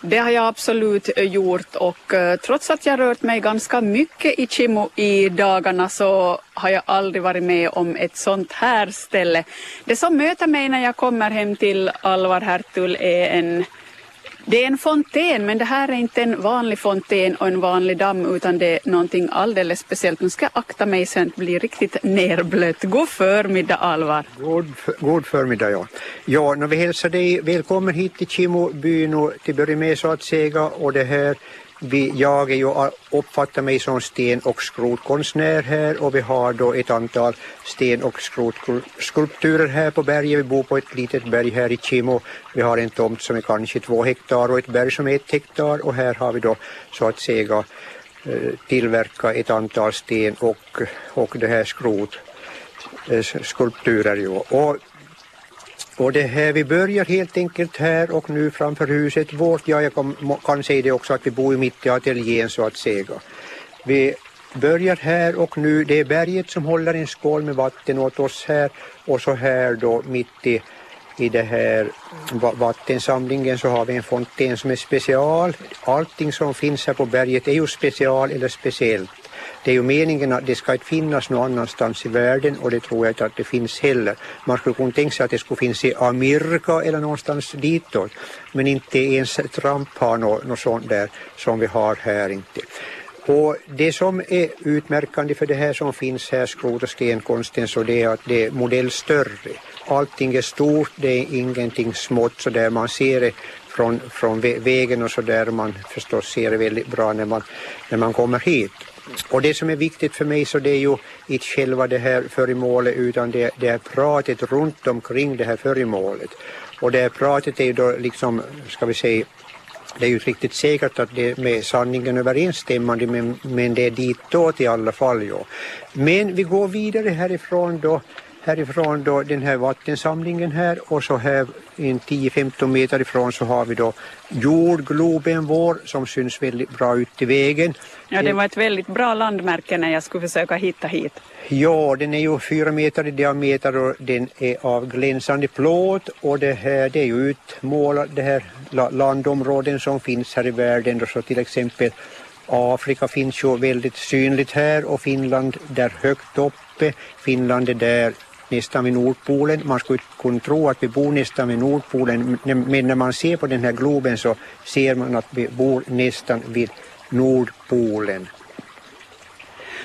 Det har jag absolut eh, gjort och eh, trots att jag rört mig ganska mycket i Chimo i dagarna så har jag aldrig varit med om ett sånt här ställe. Det som möter mig när jag kommer hem till Alvar Hertul är en det är en fontän, men det här är inte en vanlig fontän och en vanlig damm utan det är någonting alldeles speciellt. Nu ska jag akta mig så att inte blir riktigt nerblött. God förmiddag Alvar. God, god förmiddag ja. Ja, när vi hälsar dig välkommen hit till Kimobyn och till börja med så att säga och det här vi, jag är ju, uppfattar mig som sten och skrotkonstnär här och vi har då ett antal sten och skrotskulpturer här på berget. Vi bor på ett litet berg här i Kimo. Vi har en tomt som är kanske två hektar och ett berg som är ett hektar och här har vi då så att säga tillverkat tillverka ett antal sten och, och det här skrot skulpturer. Ju. Och och det här, vi börjar helt enkelt här och nu framför huset vårt. Ja, jag kan, kan säga det också att vi bor mitt i ateljén så att säga. Vi börjar här och nu, det är berget som håller en skål med vatten åt oss här och så här då mitt i, i det här vattensamlingen så har vi en fontän som är special. Allting som finns här på berget är ju special eller speciellt. Det är ju meningen att det ska inte finnas någon annanstans i världen och det tror jag inte att det finns heller. Man skulle kunna tänka sig att det skulle finnas i Amerika eller någonstans ditåt. Men inte ens Trump har något, något sånt där som vi har här inte. Och det som är utmärkande för det här som finns här, skrot och stenkonsten, så det är att det är modellstörre. Allting är stort, det är ingenting smått så där man ser det från, från vägen och så där man förstås ser det väldigt bra när man, när man kommer hit. Och det som är viktigt för mig så det är ju inte själva det här föremålet utan det, det är pratet runt omkring det här föremålet. Och det här pratet är ju då liksom, ska vi säga, det är ju riktigt säkert att det är med sanningen överensstämmande men, men det är ditåt i alla fall. Ja. Men vi går vidare härifrån då härifrån då den här vattensamlingen här och så här en 10-15 meter ifrån så har vi då jordgloben vår som syns väldigt bra ut i vägen. Ja, det var ett väldigt bra landmärke när jag skulle försöka hitta hit. Ja, den är ju fyra meter i diameter och den är av glänsande plåt och det här det är ju utmålat det här landområden som finns här i världen och så till exempel Afrika finns ju väldigt synligt här och Finland där högt uppe. Finland är där nästan vid Nordpolen. Man skulle kunna tro att vi bor nästan vid Nordpolen men när man ser på den här globen så ser man att vi bor nästan vid Nordpolen.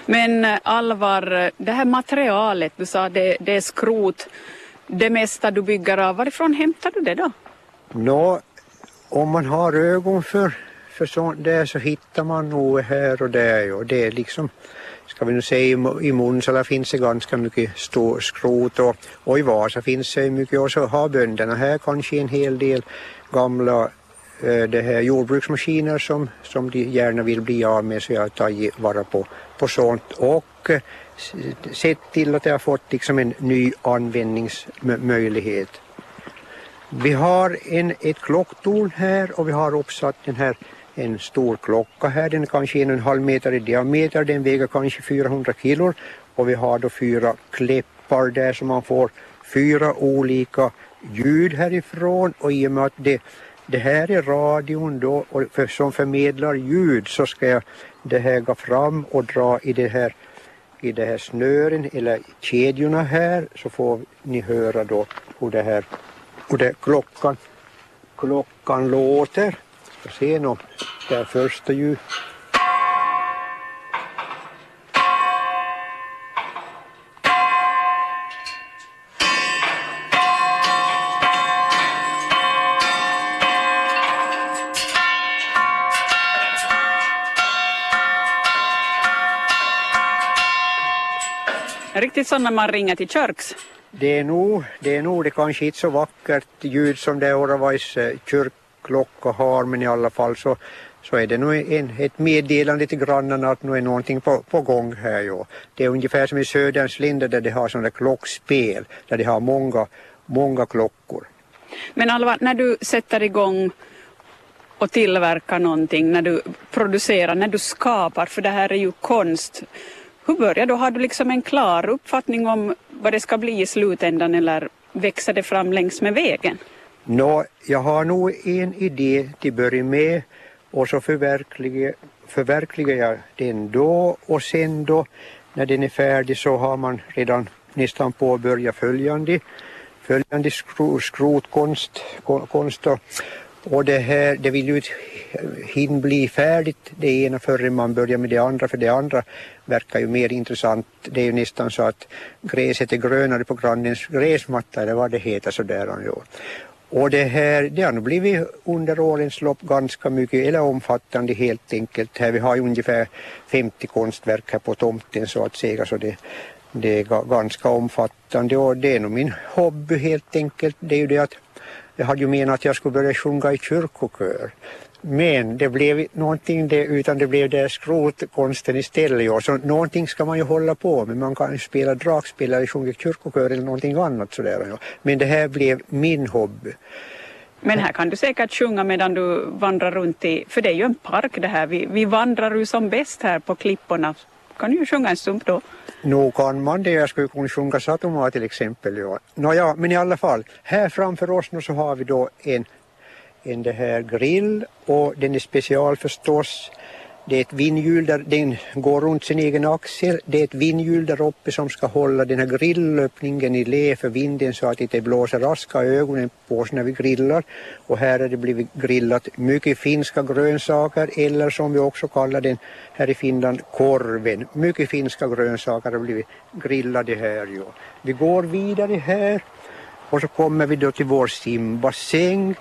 Men eh, Alvar, det här materialet, du sa det, det är skrot, det mesta du bygger av, varifrån hämtar du det då? Nå, om man har ögon för, för sånt där så hittar man nog här och där och det är liksom ska vi nu säga i Munsala finns det ganska mycket stor skrot och, och i Vasa finns det mycket och så har bönderna här kanske en hel del gamla eh, det här jordbruksmaskiner som, som de gärna vill bli av med så jag har tagit vara på, på sånt och eh, sett till att det har fått liksom en ny användningsmöjlighet. Vi har en, ett klocktorn här och vi har uppsatt den här en stor klocka här, den är kanske en och en halv meter i diameter, den väger kanske 400 kilo. Och vi har då fyra kläppar där som man får fyra olika ljud härifrån. Och i och med att det, det här är radion då och för, som förmedlar ljud så ska jag det här gå fram och dra i det här i det här snören eller kedjorna här. Så får ni höra då hur det här hur det klockan klockan låter ska se nå, det är första ljud. Riktigt som när man ringer till Körks. Det är nog, det är nog det kanske inte så vackert ljud som det är Oravais eh, kyrk klocka har men i alla fall så, så är det nog en, ett meddelande till grannarna att nu är någonting på, på gång här. Ja. Det är ungefär som i Söderns länder där de har sådana klockspel där de har många, många klockor. Men Alva, när du sätter igång och tillverkar någonting, när du producerar, när du skapar, för det här är ju konst. Hur börjar du? Har du liksom en klar uppfattning om vad det ska bli i slutändan eller växer det fram längs med vägen? Nå, jag har nog en idé till att börja med och så förverkligar, förverkligar jag den då och sen då när den är färdig så har man redan nästan påbörjat följande, följande skro, skrotkonst konst och, och det här, det vill ju hinna bli färdigt det ena före man börjar med det andra för det andra verkar ju mer intressant. Det är ju nästan så att gräset är grönare på grannens gräsmatta eller vad det heter sådär. Ja. Och det här, det har nog blivit under årens lopp ganska mycket, eller omfattande helt enkelt. Här vi har ju ungefär 50 konstverk här på tomten så att säga, så det, det är ganska omfattande och det är nog min hobby helt enkelt. Det är ju det att jag hade ju menat att jag skulle börja sjunga i kyrkokör. Men det blev någonting det, utan det blev det skrotkonsten istället. Ja. Så någonting ska man ju hålla på med. Man kan spela dragspel eller sjunga kyrkokör eller någonting annat sådär. Ja. Men det här blev min hobby. Men här kan du säkert sjunga medan du vandrar runt i, för det är ju en park det här. Vi, vi vandrar ju som bäst här på klipporna. Kan du ju sjunga en stump då? Nog kan man det. Jag skulle kunna sjunga Satoma till exempel. Ja. Nåja, men i alla fall. Här framför oss nu så har vi då en en det här grill och den är special förstås. Det är ett vindhjul där den går runt sin egen axel. Det är ett vindhjul där uppe som ska hålla den här grillöppningen i lä för vinden så att det inte blåser raska ögonen på oss när vi grillar. Och här har det blivit grillat mycket finska grönsaker eller som vi också kallar den här i Finland korven. Mycket finska grönsaker har blivit grillade här. Ja. Vi går vidare här och så kommer vi då till vår simbassäng.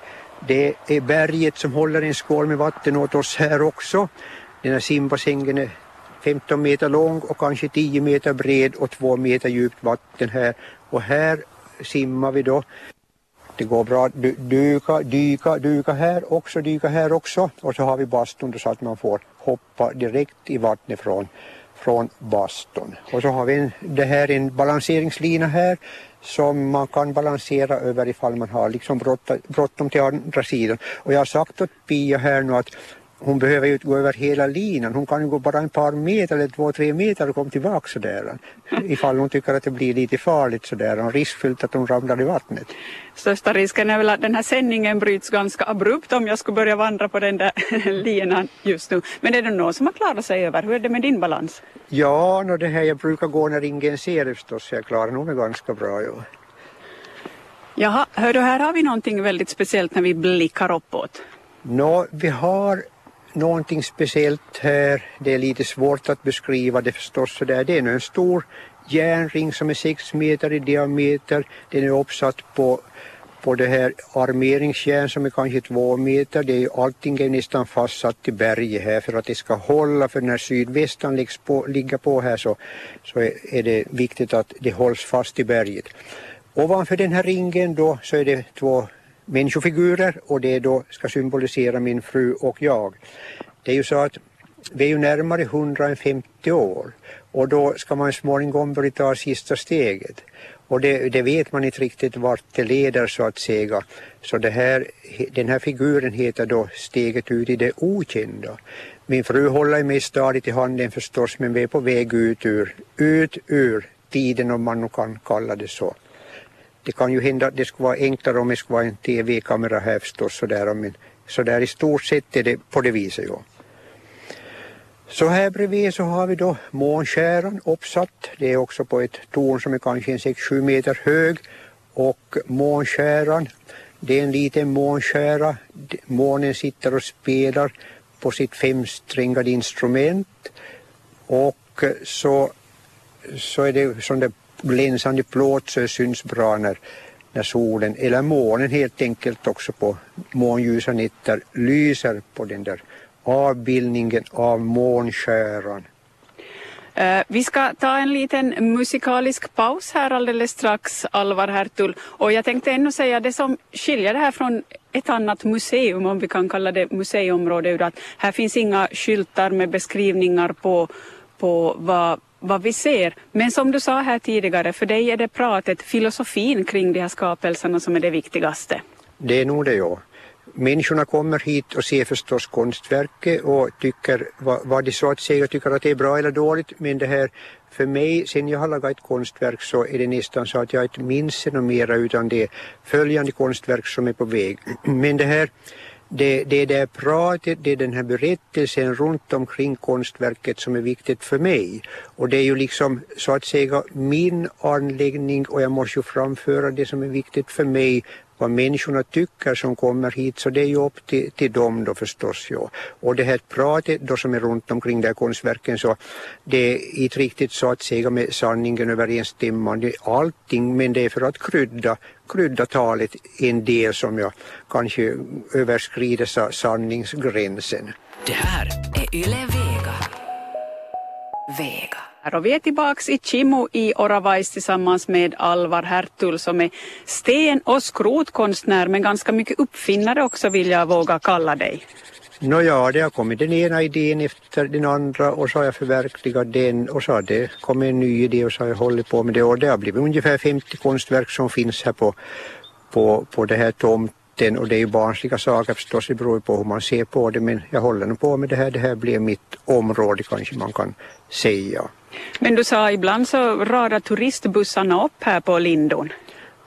Det är berget som håller en skål med vatten åt oss här också. Den här simbassängen är 15 meter lång och kanske 10 meter bred och 2 meter djupt vatten här. Och här simmar vi då. Det går bra att dyka, dyka, dyka här också, dyka här också. Och så har vi bastun så att man får hoppa direkt i vattnet från, från bastun. Och så har vi en, det här en balanseringslina här som man kan balansera över ifall man har liksom bråttom till andra sidan. Och jag har sagt åt Pia här nu att hon behöver ju inte gå över hela linan. Hon kan ju gå bara en par meter eller två, tre meter och komma tillbaka sådär. Ifall hon tycker att det blir lite farligt sådär och riskfyllt att hon ramlar i vattnet. Största risken är väl att den här sändningen bryts ganska abrupt om jag skulle börja vandra på den där linan just nu. Men är det någon som har klarat sig över? Hur är det med din balans? Ja, no, det här jag brukar gå när ingen ser det förstås. Jag klarar nog mig ganska bra. Ja. Jaha, hör du, här har vi någonting väldigt speciellt när vi blickar uppåt. Nå, vi har någonting speciellt här. Det är lite svårt att beskriva det förstås. Så där. Det är en stor järnring som är 6 meter i diameter. Den är uppsatt på, på det här armeringsjärn som är kanske 2 meter. Det är, allting är nästan fastsatt i berget här för att det ska hålla. För när sydvästan läggs på, ligger på här så, så är, är det viktigt att det hålls fast i berget. Ovanför den här ringen då så är det två människofigurer och det då ska symbolisera min fru och jag. Det är ju så att vi är ju närmare 150 år och då ska man småningom börja ta sista steget. Och det, det, vet man inte riktigt vart det leder så att säga. Så det här, den här figuren heter då Steget ut i det okända. Min fru håller mig stadigt i handen förstås men vi är på väg ut ur, ut ur tiden om man nu kan kalla det så. Det kan ju hända att det skulle vara enklare om det skulle vara en tv-kamera här förstås sådär, men sådär i stort sett är det på det viset. Ja. Så här bredvid så har vi då månskäran uppsatt. Det är också på ett torn som är kanske 6-7 meter hög och månskäran det är en liten månskära. Månen sitter och spelar på sitt femsträngade instrument och så, så är det som det glänsande plåt så syns bra när, när solen eller månen helt enkelt också på månljusa nätter lyser på den där avbildningen av månskäran. Eh, vi ska ta en liten musikalisk paus här alldeles strax, Alvar Hertul. Och jag tänkte ännu säga det som skiljer det här från ett annat museum, om vi kan kalla det museiområde, är att här finns inga skyltar med beskrivningar på, på vad vad vi ser. Men som du sa här tidigare, för dig är det pratet, filosofin kring de här skapelserna som är det viktigaste. Det är nog det, ja. Människorna kommer hit och ser förstås konstverket och tycker vad, vad de så att säga tycker att det är bra eller dåligt men det här för mig, sen jag har lagat ett konstverk så är det nästan så att jag inte minns det mera utan det är följande konstverk som är på väg. Men det här det, det är det pratet, det är den här berättelsen runt omkring konstverket som är viktigt för mig. Och det är ju liksom så att säga min anläggning och jag måste ju framföra det som är viktigt för mig vad människorna tycker som kommer hit så det är ju upp till, till dem då förstås. Ja. Och det här pratet då som är runt omkring de här konstverken så det är inte riktigt så att säga med sanningen överensstämmande allting men det är för att krydda, krydda talet en del som jag kanske överskrider sanningsgränsen. Det här är Yle Vega. Vega. Och vi är tillbaks i Chimo i Oravais tillsammans med Alvar Hertul som är sten och skrotkonstnär men ganska mycket uppfinnare också vill jag våga kalla dig. Nåja, det har kommit den ena idén efter den andra och så har jag förverkligat den och så har det kommit en ny idé och så har jag hållit på med det och det har blivit ungefär 50 konstverk som finns här på, på, på det här tomten och det är ju barnsliga saker förstås, det beror ju på hur man ser på det men jag håller nog på med det här, det här blir mitt område kanske man kan säga. Men du sa ibland så radar turistbussarna upp här på Lindon.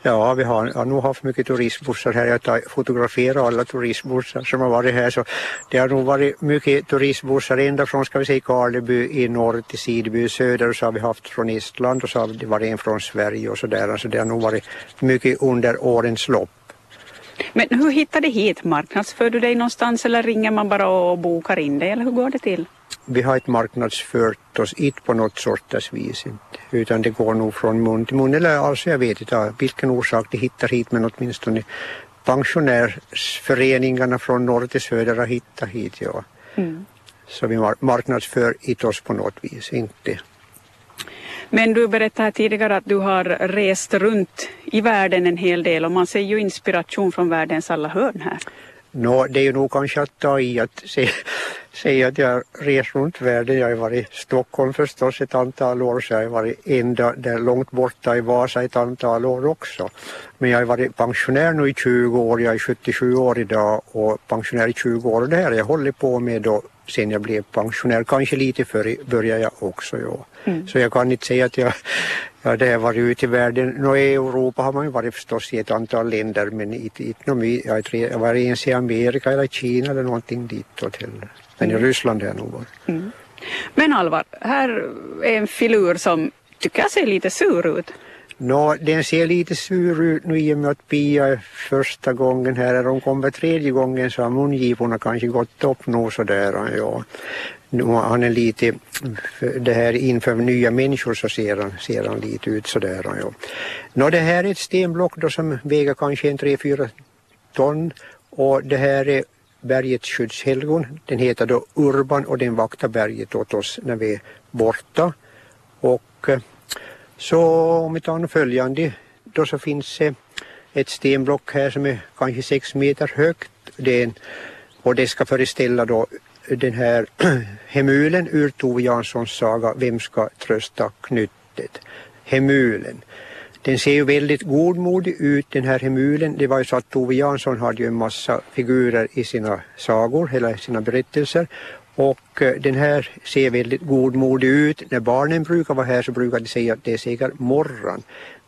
Ja, vi har, har nog haft mycket turistbussar här. Jag fotograferar alla turistbussar som har varit här. Så det har nog varit mycket turistbussar ända från ska vi säga, Karleby i norr till Sideby i söder och så har vi haft från Estland och så har det varit en från Sverige och så där. Alltså det har nog varit mycket under årens lopp. Men hur hittar du hit? Marknadsför du dig någonstans eller ringer man bara och bokar in dig eller hur går det till? Vi har inte marknadsfört oss inte på något sorts vis inte, utan det går nog från mun till mun eller alltså jag vet inte vilken orsak de hittar hit men åtminstone pensionärsföreningarna från norr till söder har hittat hit ja. Mm. Så vi marknadsför inte oss på något vis, inte. Men du berättade tidigare att du har rest runt i världen en hel del och man ser ju inspiration från världens alla hörn här. Nå, det är ju nog kanske att ta i att se, säga att jag rest runt världen. Jag har varit i Stockholm förstås ett antal år så jag har varit ända där långt borta i Vasa ett antal år också. Men jag har varit pensionär nu i 20 år, jag är 77 år idag och pensionär i 20 år och det här har jag hållit på med då sen jag blev pensionär. Kanske lite före började jag också. Ja. Mm. Så jag kan inte säga att jag, Ja, det har varit ute i världen. Nå, I Europa har man ju varit förstås i ett antal länder men inte, inte jag, jag varit ens i Amerika eller Kina eller någonting ditåt heller. Men mm. i Ryssland har jag nog varit. Mm. Men Alvar, här är en filur som tycker jag ser lite sur ut. Nå, den ser lite sur ut nu i och med att Pia är första gången här. Är hon kommer tredje gången så har mungiporna kanske gått upp nog sådär. Ja nu han är lite, det här inför nya människor så ser han, ser han lite ut sådär. Ja. Nå, det här är ett stenblock då som väger kanske en 3-4 ton och det här är bergets skyddshelgon. Den heter då Urban och den vaktar berget åt oss när vi är borta. Och eh, så om vi tar följande då så finns det ett stenblock här som är kanske 6 meter högt. Det en, och det ska föreställa då den här Hemulen ur Tove Janssons saga Vem ska trösta knyttet? Hemulen. Den ser ju väldigt godmodig ut den här Hemulen. Det var ju så att Tove Jansson hade ju en massa figurer i sina sagor, eller sina berättelser. Och eh, den här ser väldigt godmodig ut. När barnen brukar vara här så brukar de säga att det är säkert morran.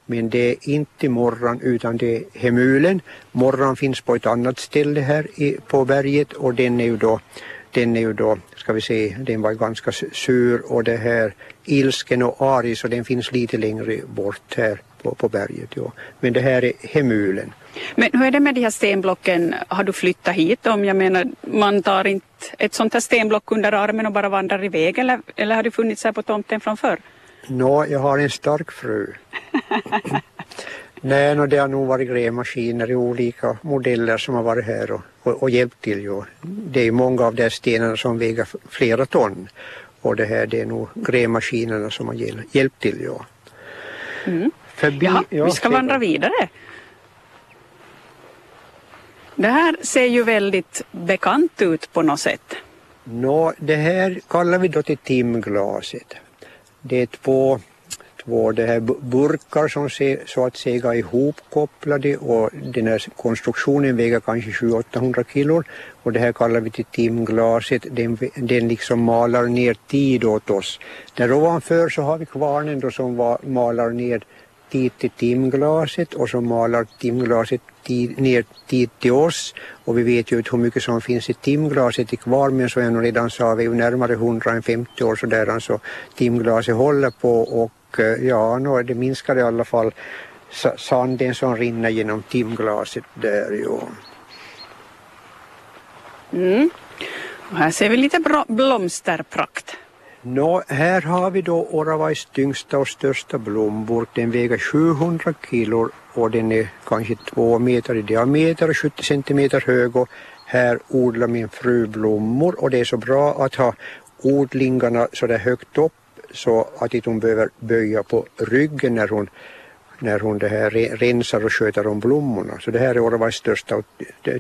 Men det är inte morran utan det är Hemulen. Morran finns på ett annat ställe här på berget och den är ju då den är ju då, ska vi se, den var ganska sur och det här ilsken och arg så den finns lite längre bort här på, på berget. Ja. Men det här är Hemulen. Men hur är det med de här stenblocken, har du flyttat hit dem? Jag menar, man tar inte ett sånt här stenblock under armen och bara vandrar iväg eller, eller har du funnits här på tomten från förr? Nå, jag har en stark fru. Nej, no, det har nog varit grävmaskiner i olika modeller som har varit här och, och, och hjälpt till. Jo. Det är många av de stenarna som väger flera ton och det här det är nog grävmaskinerna som har hjälpt till. Jo. Mm. Förbi, Jaha, ja, vi ska vandra vidare. Det här ser ju väldigt bekant ut på något sätt. Nå, det här kallar vi då till timglaset. Det är två två det här burkar som se, så att säga är ihopkopplade och den här konstruktionen väger kanske 700-800 kilo och det här kallar vi till timglaset. Den, den liksom malar ner tid åt oss. Där ovanför så har vi kvarnen då som var, malar ner tid till timglaset och så malar timglaset tid, ner tid till oss och vi vet ju inte hur mycket som finns i timglaset i kvar men som jag redan sa vi är ju närmare 150 år sådär alltså timglaset håller på och eh, ja, no, det minskar i alla fall sanden som rinner genom timglaset där ju. Mm. Och här ser vi lite blomsterprakt. Nå, här har vi då Oravais tyngsta och största blomburk. Den väger 700 kilo och den är kanske två meter i diameter och 70 centimeter hög. Och här odlar min fru blommor och det är så bra att ha odlingarna så där högt upp så att inte hon behöver böja på ryggen när hon, när hon det här rensar och sköter om blommorna. Så det här är Oravais största och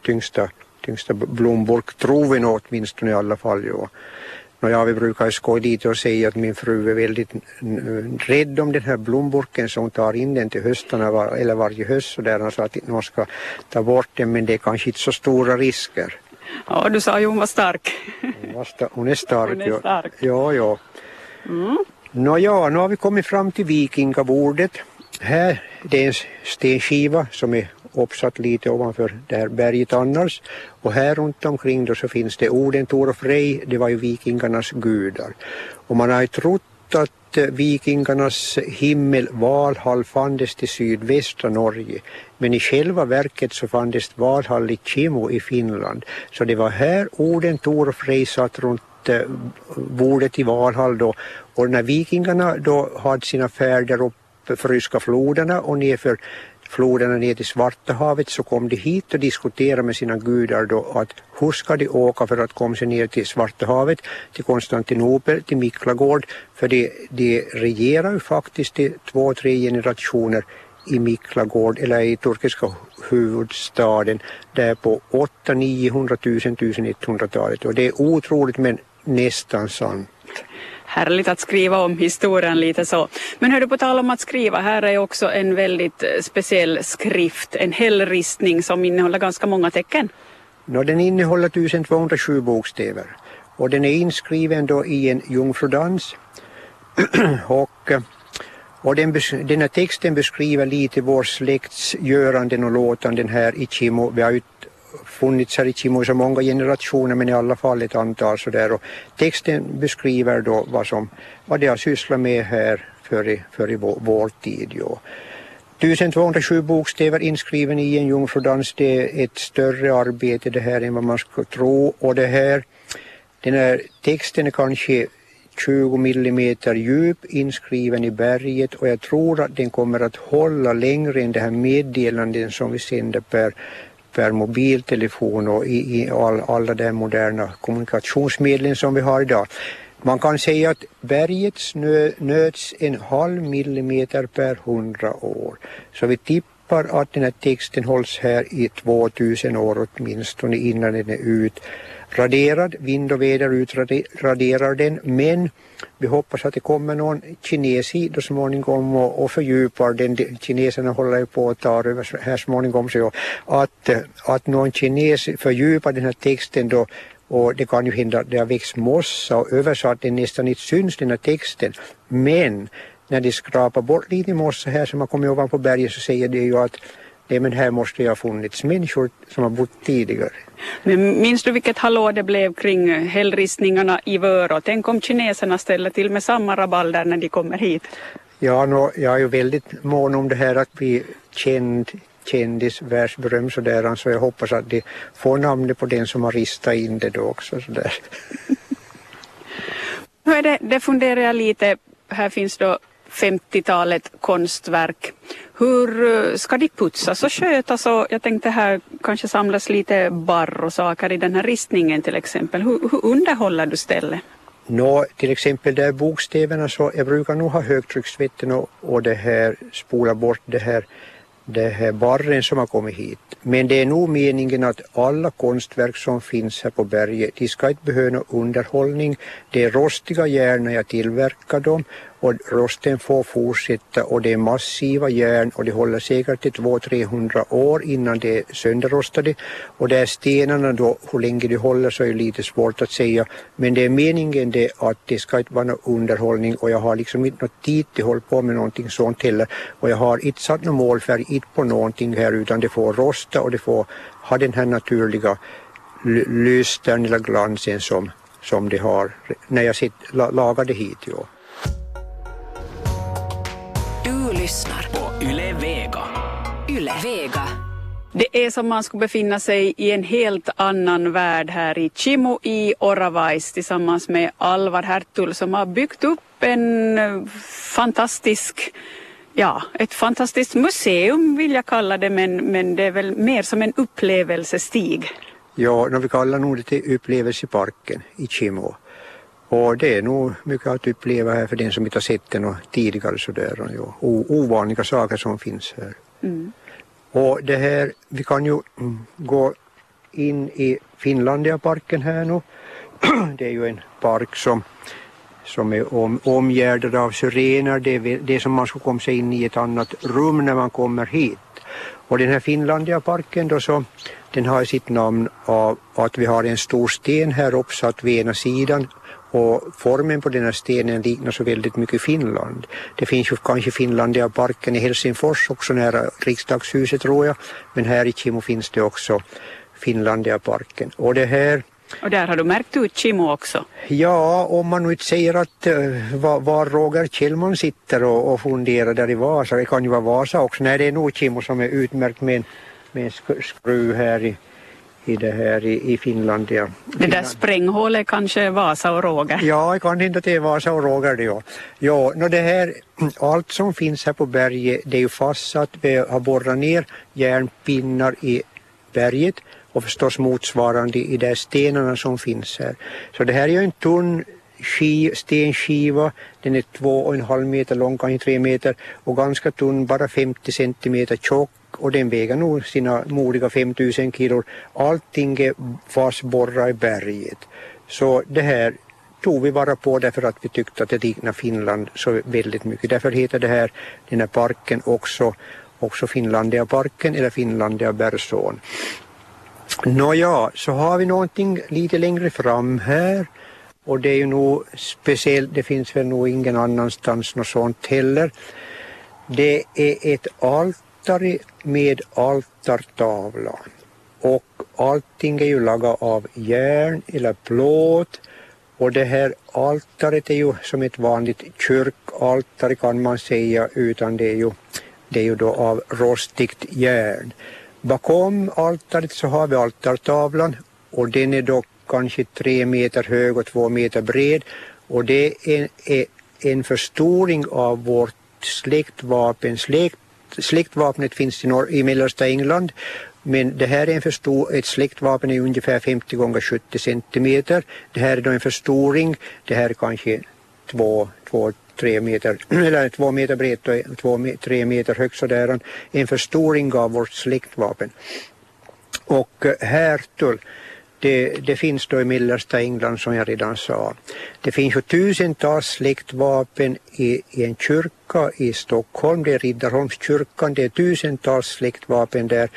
tyngsta, tyngsta blomburk, tror vi nog åtminstone i alla fall. Ja. Och ja, vi brukar skoja lite och säga att min fru är väldigt rädd om den här blomburken så hon tar in den till höstarna var, eller varje höst så där sa att någon ska ta bort den men det är kanske inte så stora risker. Ja, du sa ju hon var stark. Hon, var sta hon är stark. Hon är stark. Ja, ja. Mm. Nåja, nu har vi kommit fram till vikingabordet. Här det är en stenskiva som är uppsatt lite ovanför det här berget annars. Och här runt omkring då så finns det Oden, Tor och Frej, det var ju vikingarnas gudar. Och man har ju trott att eh, vikingarnas himmel Valhall fanns till sydvästra Norge. Men i själva verket så fanns Valhall i Kimo i Finland. Så det var här Oden, Tor och Frej satt runt bordet i Valhall då. Och när vikingarna då hade sina färder upp för ryska floderna och nerför floderna ner till Svarta havet så kom de hit och diskuterade med sina gudar då att hur ska de åka för att komma sig ner till Svarta havet, till Konstantinopel, till Miklagård för de, de regerar ju faktiskt i två, tre generationer i Miklagård eller i turkiska huvudstaden där på 800-900 000 1100-talet och det är otroligt men nästan sant härligt att skriva om historien lite så. Men hör du på tal om att skriva, här är också en väldigt eh, speciell skrift, en hällristning som innehåller ganska många tecken. No, den innehåller 1207 bokstäver och den är inskriven då i en jungfrudans och och den, den här texten beskriver lite vår släkts göranden och låtanden här i Kimo. Funnits här i Kimo i så många generationer men i alla fall ett antal sådär och texten beskriver då vad, som, vad de har sysslat med här för i, för i vår, vår tid. Ja. 1207 bokstäver inskriven i en jungfrudans, det är ett större arbete det här än vad man skulle tro och det här, den här texten är kanske 20 millimeter djup inskriven i berget och jag tror att den kommer att hålla längre än det här meddelandet som vi sänder per per mobiltelefon och i, i all, alla de moderna kommunikationsmedlen som vi har idag. Man kan säga att berget snö, nöts en halv millimeter per hundra år. Så vi tippar att den här texten hålls här i 2000 år åtminstone innan den är ut raderad, Vind och väder utraderar den men vi hoppas att det kommer någon kines hit så småningom och, och fördjupar den. Kineserna håller ju på att ta över här småningom så att, eh, att någon kines fördjupar den här texten då och det kan ju hända att det har växt mossa och översatt den nästan inte syns den här texten. Men när de skrapar bort lite mossa här som har kommit ovanpå berget så säger det ju att nej men här måste ju ha funnits människor som har bott tidigare. Men minns du vilket hallå det blev kring hällristningarna i Vörå? Tänk om kineserna ställer till med samma rabalder när de kommer hit. Ja, no, jag är ju väldigt mån om det här att bli känd kändis, världsberömd sådär, så jag hoppas att de får namnet på den som har ristat in det då också sådär. Nu är det, det funderar jag lite, här finns då 50-talet konstverk. Hur eh, ska de putsas och skötas? Och jag tänkte här kanske samlas lite barr och saker i den här ristningen till exempel. Hur, hur underhåller du stället? Nå, till exempel där bokstäverna så jag brukar nog ha högtrycksvätten och, och det här spola bort det här det här barren som har kommit hit. Men det är nog meningen att alla konstverk som finns här på berget, de ska inte behöva någon underhållning. Det är rostiga järn när jag tillverkar dem och rosten får fortsätta och det är massiva järn och det håller säkert till 200-300 år innan det är sönderrostade och där stenarna då, hur länge de håller så är det lite svårt att säga men det är meningen det att det ska inte vara någon underhållning och jag har liksom inte något tid till att hålla på med någonting sånt heller och jag har inte satt någon målfärg inte på någonting här utan det får rosta och det får ha den här naturliga lystern eller glansen som, som det har när jag sitt, lagar det hit. Ja. Lyssnar på Yle Vega. Yle Vega. Det är som man skulle befinna sig i en helt annan värld här i Chimo i Oravais tillsammans med Alvar Hertul som har byggt upp en eh, fantastisk ja, ett fantastiskt museum vill jag kalla det men, men det är väl mer som en upplevelsestig. Ja, vi kallar nog det till upplevelseparken i Chimo. Och det är nog mycket att uppleva här för den som inte har sett den tidigare sådär. Och, ja, ovanliga saker som finns här. Mm. Och det här, vi kan ju mm, gå in i Finlandiaparken här nu. Det är ju en park som, som är om, omgärdad av syrener. Det är det som man ska komma sig in i ett annat rum när man kommer hit. Och den här Finlandiaparken då så, den har sitt namn av att vi har en stor sten här uppsatt vid ena sidan och formen på den här stenen liknar så väldigt mycket Finland. Det finns ju kanske Finlandiaparken i Helsingfors också nära riksdagshuset tror jag. Men här i Kimo finns det också Finlandiaparken. Och det här och där har du märkt ut Kimo också? Ja, om man nu inte säger att uh, var, var Roger Kjellman sitter och, och funderar där i Vasa, det kan ju vara Vasa också. Nej, det är nog Kimo som är utmärkt med en, med en skruv här i, i det här i, i Finland. Ja. Det där spränghålet kanske Vasa och Roger? Ja, det kan inte det är Vasa och Roger det ja. ja no det här, allt som finns här på berget det är ju fastsatt. Vi har borrat ner järnpinnar i berget och förstås motsvarande i de stenarna som finns här. Så det här är ju en tunn stenskiva, den är två och en halv meter lång, kanske tre meter och ganska tunn, bara 50 centimeter tjock och den väger nog sina modiga 5000 kilo. Allting är fastborrat i berget. Så det här tog vi bara på därför att vi tyckte att det liknar Finland så väldigt mycket. Därför heter det här, den här parken också, också Finlandiaparken eller Finlandia Bergson. Nåja, så har vi någonting lite längre fram här och det är ju nog speciellt, det finns väl nog ingen annanstans något sånt heller. Det är ett altare med altartavla och allting är ju lagat av järn eller plåt. Och det här altaret är ju som ett vanligt kyrkaltare kan man säga utan det är ju, det är ju då av rostigt järn. Bakom altaret så har vi altartavlan och den är då kanske tre meter hög och två meter bred. Och det är, är en förstoring av vårt släktvapen, släkt släktvapnet finns i, norr, i mellersta England men det här är en förstor, ett släktvapen är ungefär 50 gånger 70 centimeter. Det här är då en förstoring, det här är kanske två, två tre meter, eller två meter brett och två, tre meter högt sådär. En förstoring av vårt släktvapen. Och eh, det, det, finns då i mellersta England som jag redan sa. Det finns ju tusentals släktvapen i, i en kyrka i Stockholm, det är Riddarholmskyrkan, det är tusentals släktvapen där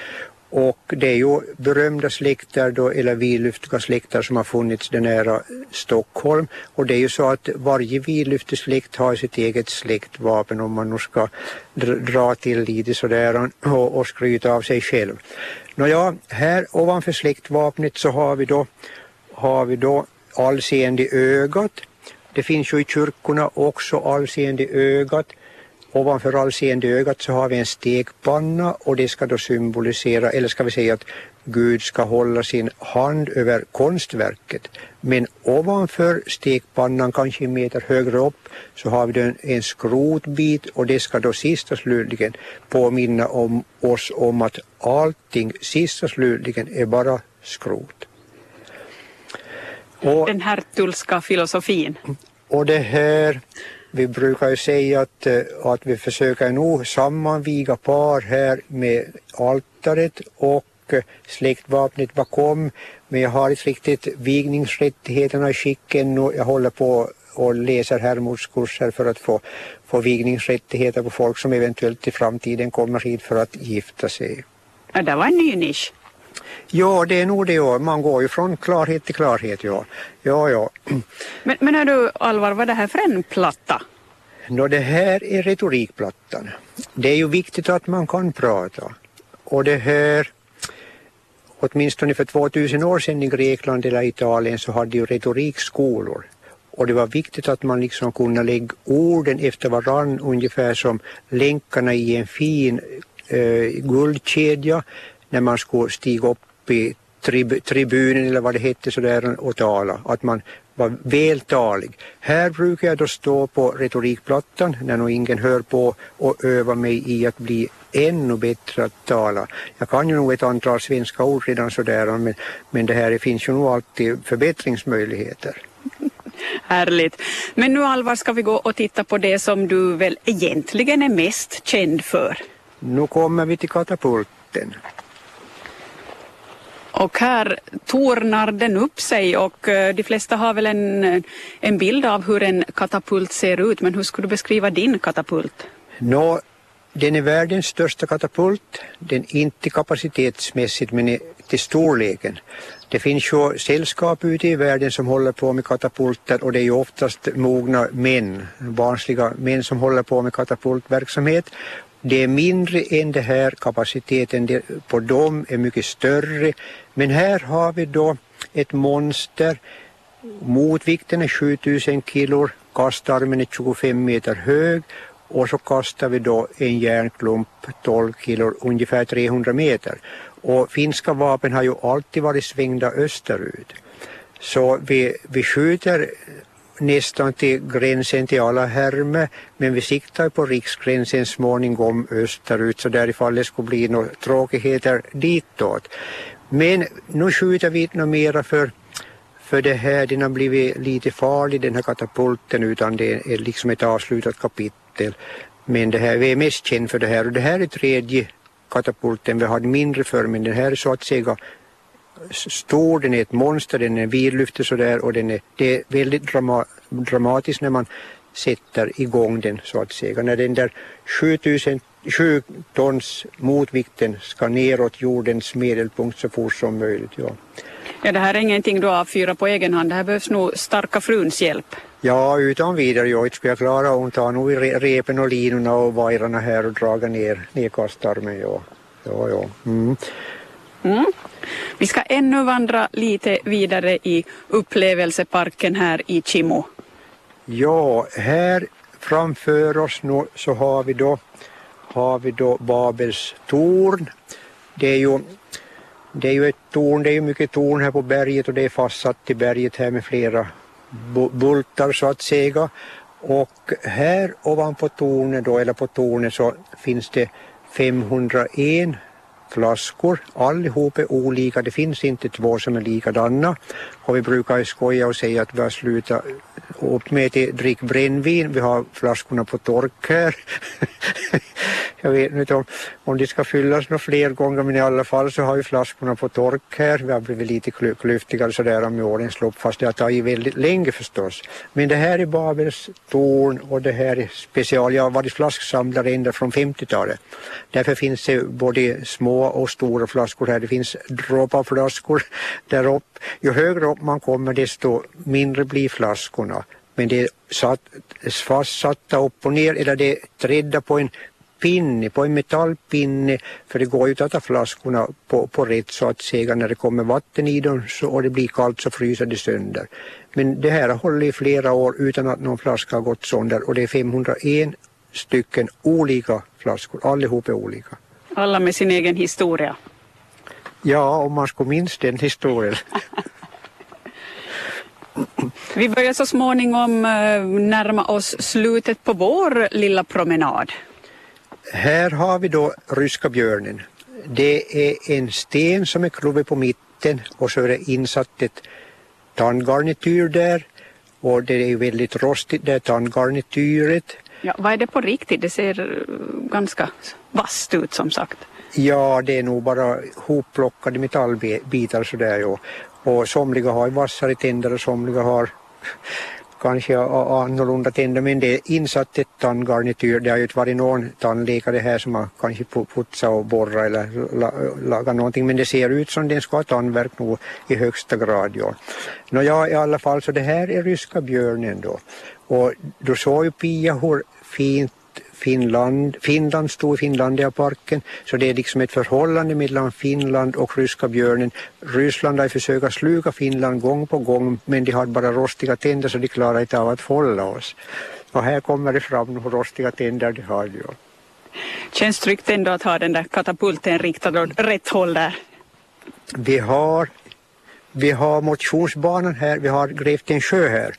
och det är ju berömda släkter då, eller vidlyftiga släkter som har funnits där nära Stockholm. Och det är ju så att varje vidlyftig släkt har sitt eget släktvapen om man nu ska dra till lite sådär och, och skryta av sig själv. Nåja, här ovanför släktvapnet så har vi då, har vi då allseende ögat. Det finns ju i kyrkorna också allseende ögat. Ovanför allseende ögat så har vi en stekpanna och det ska då symbolisera, eller ska vi säga att Gud ska hålla sin hand över konstverket. Men ovanför stekpannan, kanske en meter högre upp, så har vi en, en skrotbit och det ska då sist och slutligen påminna om oss om att allting sist och slutligen är bara skrot. Och, Den här tulska filosofin. Och det här vi brukar ju säga att, eh, att vi försöker nog sammanviga par här med altaret och eh, släktvapnet bakom. Men jag har inte riktigt vigningsrättigheterna i skick ännu. jag håller på och läser Hermodskurser för att få, få vigningsrättigheter på folk som eventuellt i framtiden kommer hit för att gifta sig. Ja, det var en ny nisch. Ja, det är nog det. Ja. Man går ju från klarhet till klarhet. Ja, ja. ja. Men, men är du Alvar, vad är det här för en platta? Nå, det här är retorikplattan. Det är ju viktigt att man kan prata. Och det här, åtminstone för 2000 år sedan i Grekland eller Italien så hade ju retorikskolor. Och det var viktigt att man liksom kunde lägga orden efter varann ungefär som länkarna i en fin eh, guldkedja när man skulle stiga upp i trib tribunen eller vad det hette sådär och tala. Att man var vältalig. Här brukar jag då stå på retorikplattan när nog ingen hör på och öva mig i att bli ännu bättre att tala. Jag kan ju nog ett antal svenska ord redan sådär men, men det här det finns ju nog alltid förbättringsmöjligheter. Härligt. Men nu Alvar ska vi gå och titta på det som du väl egentligen är mest känd för. Nu kommer vi till katapulten. Och här tornar den upp sig och eh, de flesta har väl en, eh, en bild av hur en katapult ser ut. Men hur skulle du beskriva din katapult? Nå, den är världens största katapult. Den är inte kapacitetsmässigt men till storleken. Det finns ju sällskap ute i världen som håller på med katapulter och det är ju oftast mogna män, barnsliga män som håller på med katapultverksamhet. Det är mindre än det här, kapaciteten på dem är mycket större. Men här har vi då ett monster. Motvikten är 7000 kilo, kastarmen är 25 meter hög och så kastar vi då en järnklump 12 kilo, ungefär 300 meter. Och finska vapen har ju alltid varit svängda österut. Så vi, vi skjuter nästan till gränsen till alla härme men vi siktar på riksgränsen småningom österut så därifall det skulle bli några tråkigheter ditåt. Men nu skjuter vi inte mera för för det här, den har blivit lite farlig den här katapulten utan det är liksom ett avslutat kapitel. Men det här, vi är mest kända för det här och det här är tredje katapulten vi hade mindre för men den här är så att säga stor, den är ett monster, den är vidlyftig sådär och den är, det är väldigt drama, dramatiskt när man sätter igång den så att säga. När den där 7000 7 tons motvikten ska neråt jordens medelpunkt så fort som möjligt. Ja. Ja, det här är ingenting du avfyrar på egen hand, det här behövs nog starka fruns hjälp. Ja, utan vidare. Jag skulle jag klara hon tar nog repen och linorna och vajrarna här och draga ner, ner kastarmen. Ja, ja. ja. Mm. Mm. Vi ska ännu vandra lite vidare i upplevelseparken här i Chimo. Ja, här framför oss nu så har vi då, har vi då Babels torn. Det är ju det är ju ett torn, det är ju mycket torn här på berget och det är fastsatt till berget här med flera bultar så att säga. Och här ovanpå tornet då, eller på tornet så finns det 501 flaskor. Allihop är olika, det finns inte två som är likadana. Och vi brukar skoja och säga att vi har slutat upp med att dricka brännvin. Vi har flaskorna på tork här. Jag vet inte om, om de ska fyllas några fler gånger men i alla fall så har ju flaskorna på tork här. Vi har blivit lite klyftigare sådär med årens lopp fast det har tagit väldigt länge förstås. Men det här är Babels torn och det här är special. Jag har varit flasksamlare ända från 50-talet. Därför finns det både små och stora flaskor här. Det finns dropparflaskor där upp. Ju högre upp man kommer desto mindre blir flaskorna. Men det är satt, fastsatta upp och ner eller det är trädda på en pinne, på en metallpinne för det går ju att ta flaskorna på, på rätt så att säga när det kommer vatten i dem så, och det blir kallt så fryser det sönder. Men det här har hållit i flera år utan att någon flaska har gått sönder och det är 501 stycken olika flaskor, allihop är olika. Alla med sin egen historia. Ja, om man skulle minns den historien. Vi börjar så småningom eh, närma oss slutet på vår lilla promenad. Här har vi då ryska björnen. Det är en sten som är kluven på mitten och så är det insatt ett tandgarnityr där och det är väldigt rostigt det tandgarnityret. Ja, vad är det på riktigt? Det ser ganska vasst ut som sagt. Ja, det är nog bara hopplockade metallbitar sådär. Och, och somliga har vassare tänder och somliga har kanske annorlunda tänder men det är insatt ett tandgarnityr. Det har ju inte varit någon tandläkare här som har kanske putsat och borrat eller lagat någonting men det ser ut som den ska ha tandvärk nog i högsta grad. Ja. Nå, ja, i alla fall så det här är ryska björnen då. Och du såg ju Pia hur fint Finland, Finland stod i Finlandiaparken så det är liksom ett förhållande mellan Finland och ryska björnen. Ryssland har försökt att sluka Finland gång på gång men de har bara rostiga tänder så de klarar inte av att hålla oss. Och här kommer det fram hur rostiga tänder de har. Ja. Känns tryggt ändå att ha den där katapulten riktad åt rätt håll där? Vi har, vi har motionsbanan här, vi har Greften sjö här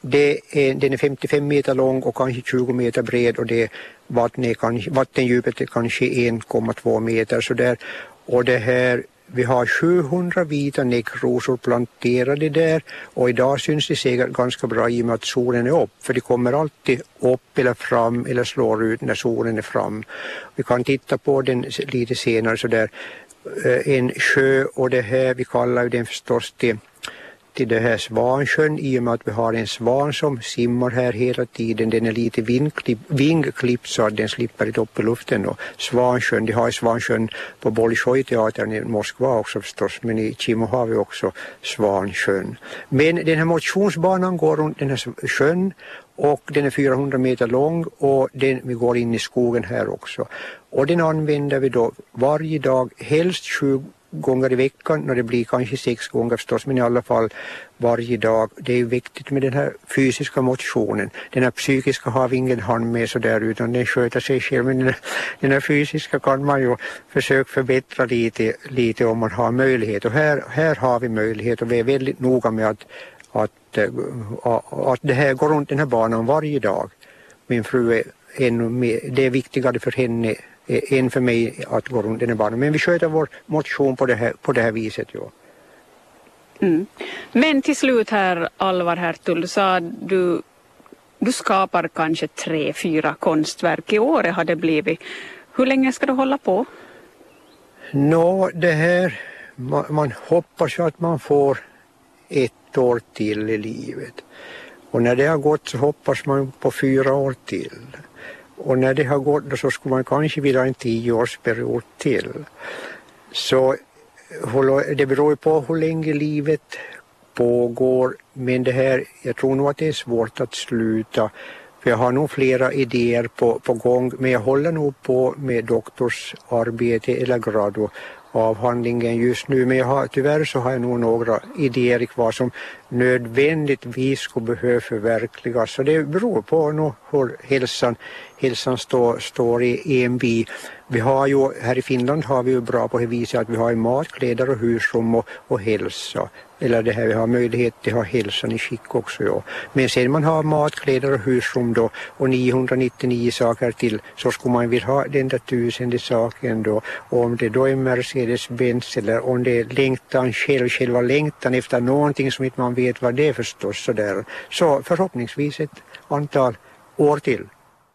det är, den är 55 meter lång och kanske 20 meter bred och det vatten är, vattendjupet är kanske 1,2 meter så där. Och det här vi har 700 vita näckrosor planterade där och idag syns det säkert ganska bra i och med att solen är upp för de kommer alltid upp eller fram eller slår ut när solen är fram. Vi kan titta på den lite senare så där Eh, en sjö och det här vi kallar den förstås till till det här Svansjön i och med att vi har en svan som simmar här hela tiden. Den är lite vingklippt så att den slipper inte upp i luften. Och Svansjön, de har Svansjön på Bolshoi-teatern i Moskva också förstås men i Kimo har vi också Svansjön. Men den här motionsbanan går runt den här sjön och den är 400 meter lång och den, vi går in i skogen här också. Och den använder vi då varje dag, helst 20 gånger i veckan och det blir kanske sex gånger förstås men i alla fall varje dag. Det är viktigt med den här fysiska motionen. Den här psykiska har vi ingen hand med så där utan den sköter sig själv men den här, den här fysiska kan man ju försöka förbättra lite, lite om man har möjlighet och här, här har vi möjlighet och vi är väldigt noga med att, att, eh, att det här går runt den här banan varje dag. Min fru är ännu mer, det är viktigare för henne än för mig att gå runt den banan. Men vi sköter vår motion på det här, på det här viset. Ja. Mm. Men till slut här Alvar Hertul, sa du, du skapar kanske tre, fyra konstverk i året har det blivit. Hur länge ska du hålla på? Nå, det här, man, man hoppas att man får ett år till i livet. Och när det har gått så hoppas man på fyra år till. Och när det har gått så skulle man kanske vilja en tioårsperiod till. Så det beror på hur länge livet pågår men det här, jag tror nog att det är svårt att sluta. För jag har nog flera idéer på, på gång men jag håller nog på med doktorsarbete eller grado avhandlingen just nu men jag har, tyvärr så har jag nog några idéer kvar som nödvändigtvis skulle behöva förverkligas. Så det beror på nog hur hälsan, hälsan står, står i en by. Vi har ju, här i Finland har vi ju bra på det viset att vi har mat, kläder och husrum och, och hälsa eller det här, vi har möjlighet att ha hälsan i skick också. Ja. Men sen man har mat, kläder och husrum då och 999 saker till så skulle man vilja ha den där tusende saken då. Och om det då är Mercedes-Benz eller om det är längtan själv, själva längtan efter någonting som inte man vet vad det är förstås så där. Så förhoppningsvis ett antal år till.